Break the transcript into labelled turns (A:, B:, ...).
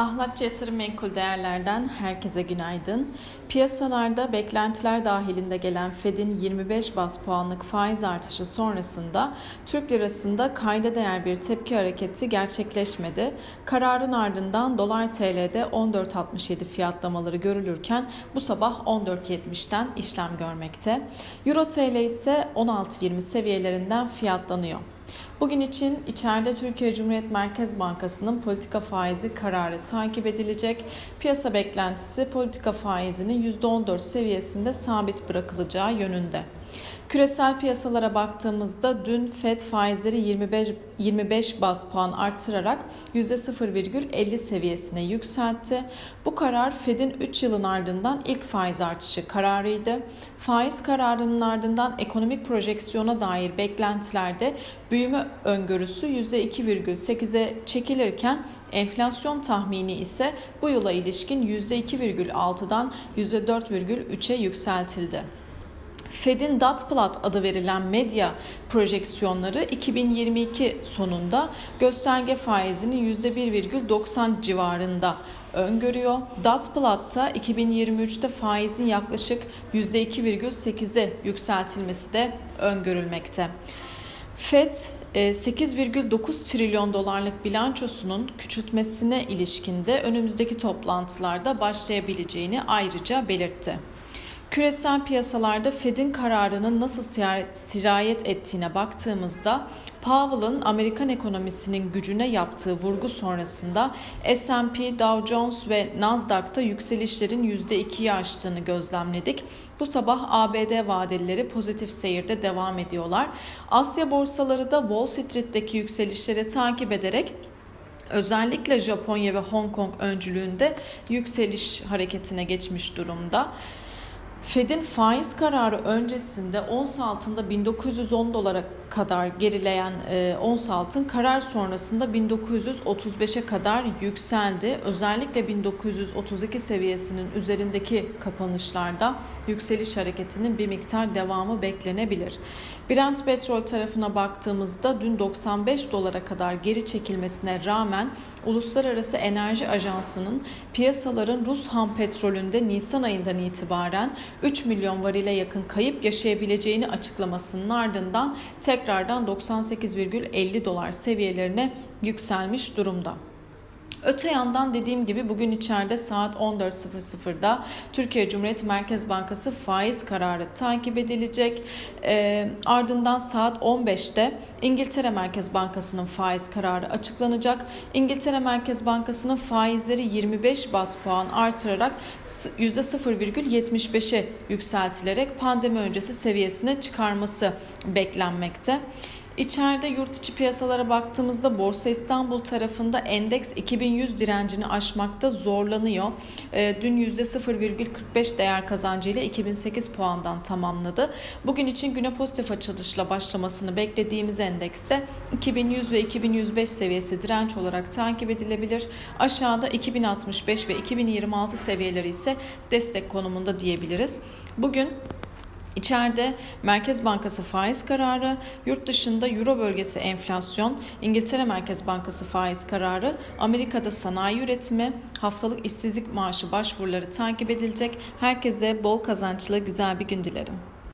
A: Ahlakçı yatırım menkul değerlerden herkese günaydın. Piyasalarda beklentiler dahilinde gelen Fed'in 25 bas puanlık faiz artışı sonrasında Türk lirasında kayda değer bir tepki hareketi gerçekleşmedi. Kararın ardından dolar TL'de 14.67 fiyatlamaları görülürken bu sabah 14.70'ten işlem görmekte. Euro TL ise 16.20 seviyelerinden fiyatlanıyor. Bugün için içeride Türkiye Cumhuriyet Merkez Bankası'nın politika faizi kararı takip edilecek. Piyasa beklentisi politika faizinin %14 seviyesinde sabit bırakılacağı yönünde. Küresel piyasalara baktığımızda dün Fed faizleri 25, 25 bas puan artırarak %0,50 seviyesine yükseltti. Bu karar Fed'in 3 yılın ardından ilk faiz artışı kararıydı. Faiz kararının ardından ekonomik projeksiyona dair beklentilerde büyüme öngörüsü %2,8'e çekilirken enflasyon tahmini ise bu yıla ilişkin %2,6'dan %4,3'e yükseltildi. Fed'in Datplat adı verilen medya projeksiyonları 2022 sonunda gösterge faizinin %1,90 civarında öngörüyor. Datplat'ta 2023'te faizin yaklaşık %2,8'e yükseltilmesi de öngörülmekte. Fed 8,9 e, trilyon dolarlık bilançosunun küçültmesine ilişkinde önümüzdeki toplantılarda başlayabileceğini ayrıca belirtti. Küresel piyasalarda Fed'in kararının nasıl sirayet ettiğine baktığımızda Powell'ın Amerikan ekonomisinin gücüne yaptığı vurgu sonrasında S&P, Dow Jones ve Nasdaq'ta yükselişlerin %2'yi aştığını gözlemledik. Bu sabah ABD vadelileri pozitif seyirde devam ediyorlar. Asya borsaları da Wall Street'teki yükselişleri takip ederek özellikle Japonya ve Hong Kong öncülüğünde yükseliş hareketine geçmiş durumda. Fed'in faiz kararı öncesinde ons altında 1910 dolara kadar gerileyen e, ons altın karar sonrasında 1935'e kadar yükseldi. Özellikle 1932 seviyesinin üzerindeki kapanışlarda yükseliş hareketinin bir miktar devamı beklenebilir. Brent petrol tarafına baktığımızda dün 95 dolara kadar geri çekilmesine rağmen Uluslararası Enerji Ajansı'nın piyasaların Rus ham petrolünde Nisan ayından itibaren 3 milyon varile yakın kayıp yaşayabileceğini açıklamasının ardından tekrardan 98,50 dolar seviyelerine yükselmiş durumda. Öte yandan dediğim gibi bugün içeride saat 14.00'da Türkiye Cumhuriyet Merkez Bankası faiz kararı takip edilecek. E, ardından saat 15'te İngiltere Merkez Bankası'nın faiz kararı açıklanacak. İngiltere Merkez Bankası'nın faizleri 25 bas puan artırarak %0,75'e yükseltilerek pandemi öncesi seviyesine çıkarması beklenmekte. İçeride yurt içi piyasalara baktığımızda Borsa İstanbul tarafında endeks 2100 direncini aşmakta zorlanıyor. E, dün %0,45 değer kazancıyla 2008 puandan tamamladı. Bugün için güne pozitif açılışla başlamasını beklediğimiz endekste 2100 ve 2105 seviyesi direnç olarak takip edilebilir. Aşağıda 2065 ve 2026 seviyeleri ise destek konumunda diyebiliriz. Bugün İçeride Merkez Bankası faiz kararı, yurt dışında Euro bölgesi enflasyon, İngiltere Merkez Bankası faiz kararı, Amerika'da sanayi üretimi, haftalık işsizlik maaşı başvuruları takip edilecek. Herkese bol kazançlı güzel bir gün dilerim.